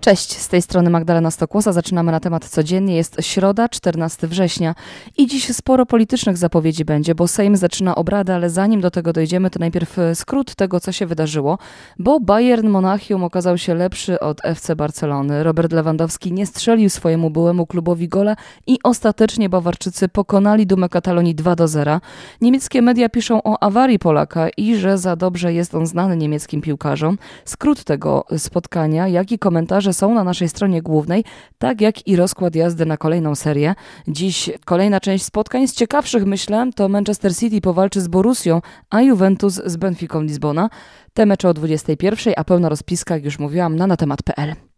Cześć, z tej strony Magdalena Stokłosa. Zaczynamy na temat codziennie. Jest środa, 14 września i dziś sporo politycznych zapowiedzi będzie, bo Sejm zaczyna obrady, ale zanim do tego dojdziemy, to najpierw e, skrót tego, co się wydarzyło, bo Bayern Monachium okazał się lepszy od FC Barcelony. Robert Lewandowski nie strzelił swojemu byłemu klubowi gola i ostatecznie Bawarczycy pokonali Dumę Katalonii 2 do 0. Niemieckie media piszą o awarii Polaka i że za dobrze jest on znany niemieckim piłkarzom. Skrót tego spotkania, jak i komentarze są na naszej stronie głównej, tak jak i rozkład jazdy na kolejną serię. Dziś kolejna część spotkań z ciekawszych, myślę, to Manchester City powalczy z Borussią, a Juventus z Benficą Lizbona. Te mecze o 21, a pełna rozpiska, jak już mówiłam, na natemat.pl.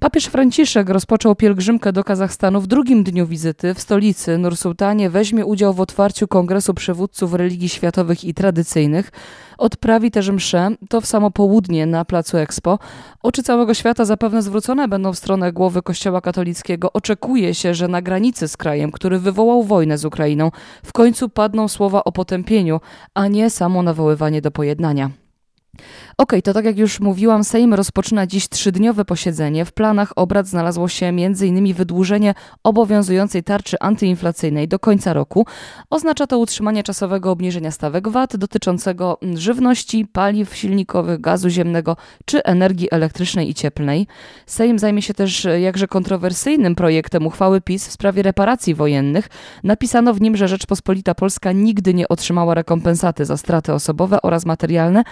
Papież Franciszek rozpoczął pielgrzymkę do Kazachstanu w drugim dniu wizyty w stolicy Nursultanie. Weźmie udział w otwarciu Kongresu Przywódców Religii Światowych i Tradycyjnych. Odprawi też mszę, to w samo południe na placu Expo. Oczy całego świata zapewne zwrócone będą w stronę głowy Kościoła katolickiego. Oczekuje się, że na granicy z krajem, który wywołał wojnę z Ukrainą, w końcu padną słowa o potępieniu, a nie samo nawoływanie do pojednania. Okay, to tak jak już mówiłam, Sejm rozpoczyna dziś trzydniowe posiedzenie. W planach obrad znalazło się m.in. wydłużenie obowiązującej tarczy antyinflacyjnej do końca roku. Oznacza to utrzymanie czasowego obniżenia stawek VAT dotyczącego żywności, paliw silnikowych, gazu ziemnego czy energii elektrycznej i cieplnej. Sejm zajmie się też jakże kontrowersyjnym projektem uchwały PiS w sprawie reparacji wojennych. Napisano w nim, że Rzeczpospolita Polska nigdy nie otrzymała rekompensaty za straty osobowe oraz materialne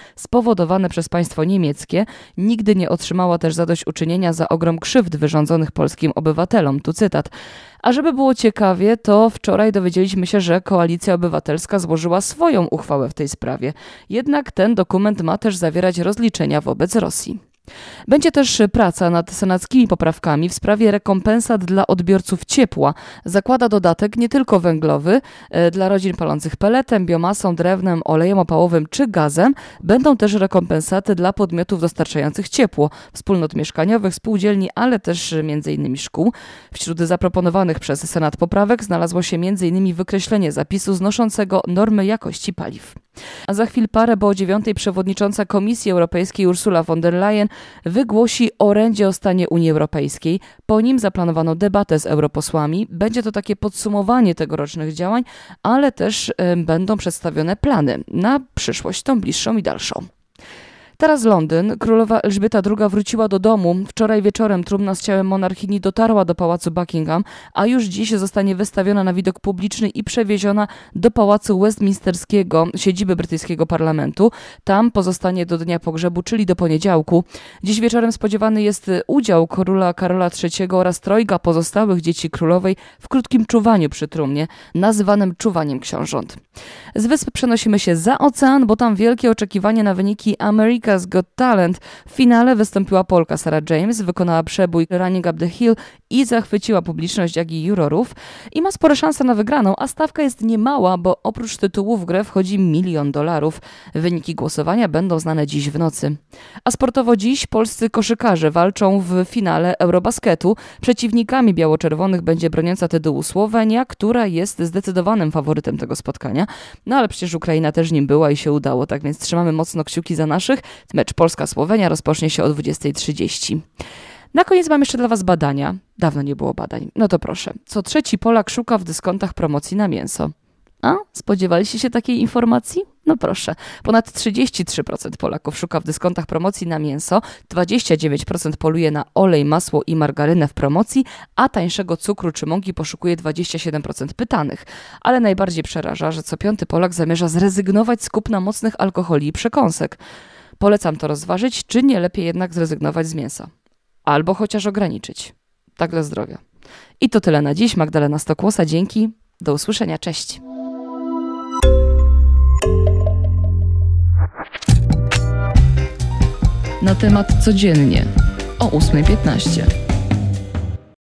spowodowane przez państwo niemieckie, nigdy nie otrzymała też zadośćuczynienia za ogrom krzywd wyrządzonych polskim obywatelom. Tu cytat. A żeby było ciekawie, to wczoraj dowiedzieliśmy się, że Koalicja Obywatelska złożyła swoją uchwałę w tej sprawie. Jednak ten dokument ma też zawierać rozliczenia wobec Rosji. Będzie też praca nad senackimi poprawkami w sprawie rekompensat dla odbiorców ciepła. Zakłada dodatek nie tylko węglowy e, dla rodzin palących peletem, biomasą, drewnem, olejem opałowym czy gazem. Będą też rekompensaty dla podmiotów dostarczających ciepło, wspólnot mieszkaniowych, spółdzielni, ale też m.in. szkół. Wśród zaproponowanych przez Senat poprawek znalazło się m.in. wykreślenie zapisu znoszącego normy jakości paliw. A za chwil parę, bo o dziewiątej przewodnicząca Komisji Europejskiej Ursula von der Leyen wygłosi orędzie o stanie Unii Europejskiej. Po nim zaplanowano debatę z europosłami. Będzie to takie podsumowanie tegorocznych działań, ale też będą przedstawione plany na przyszłość, tą bliższą i dalszą. Teraz Londyn. Królowa Elżbieta II wróciła do domu. Wczoraj wieczorem trumna z ciałem monarchini dotarła do pałacu Buckingham, a już dziś zostanie wystawiona na widok publiczny i przewieziona do pałacu Westminsterskiego, siedziby brytyjskiego parlamentu. Tam pozostanie do dnia pogrzebu, czyli do poniedziałku. Dziś wieczorem spodziewany jest udział króla Karola III oraz trojga pozostałych dzieci królowej w krótkim czuwaniu przy trumnie, nazywanym czuwaniem książąt. Z wysp przenosimy się za ocean, bo tam wielkie oczekiwanie na wyniki American America's Got Talent w finale wystąpiła Polka Sarah James, wykonała przebój Running Up the Hill i zachwyciła publiczność, jak i jurorów i ma spore szanse na wygraną, a stawka jest niemała, bo oprócz tytułu w grę wchodzi milion dolarów. Wyniki głosowania będą znane dziś w nocy. A sportowo dziś polscy koszykarze walczą w finale Eurobasketu. Przeciwnikami biało-czerwonych będzie broniąca tytułu Słowenia, która jest zdecydowanym faworytem tego spotkania. No ale przecież Ukraina też nim była i się udało, tak więc trzymamy mocno kciuki za naszych. Mecz Polska-Słowenia rozpocznie się o 20.30. Na koniec mam jeszcze dla Was badania. Dawno nie było badań. No to proszę. Co trzeci Polak szuka w dyskontach promocji na mięso. A? Spodziewaliście się takiej informacji? No proszę. Ponad 33% Polaków szuka w dyskontach promocji na mięso, 29% poluje na olej, masło i margarynę w promocji, a tańszego cukru czy mąki poszukuje 27% pytanych. Ale najbardziej przeraża, że co piąty Polak zamierza zrezygnować z kupna mocnych alkoholi i przekąsek. Polecam to rozważyć, czy nie lepiej jednak zrezygnować z mięsa. Albo chociaż ograniczyć. Tak dla zdrowia. I to tyle na dziś. Magdalena Stokłosa, dzięki. Do usłyszenia. Cześć. Na temat codziennie o 8.15.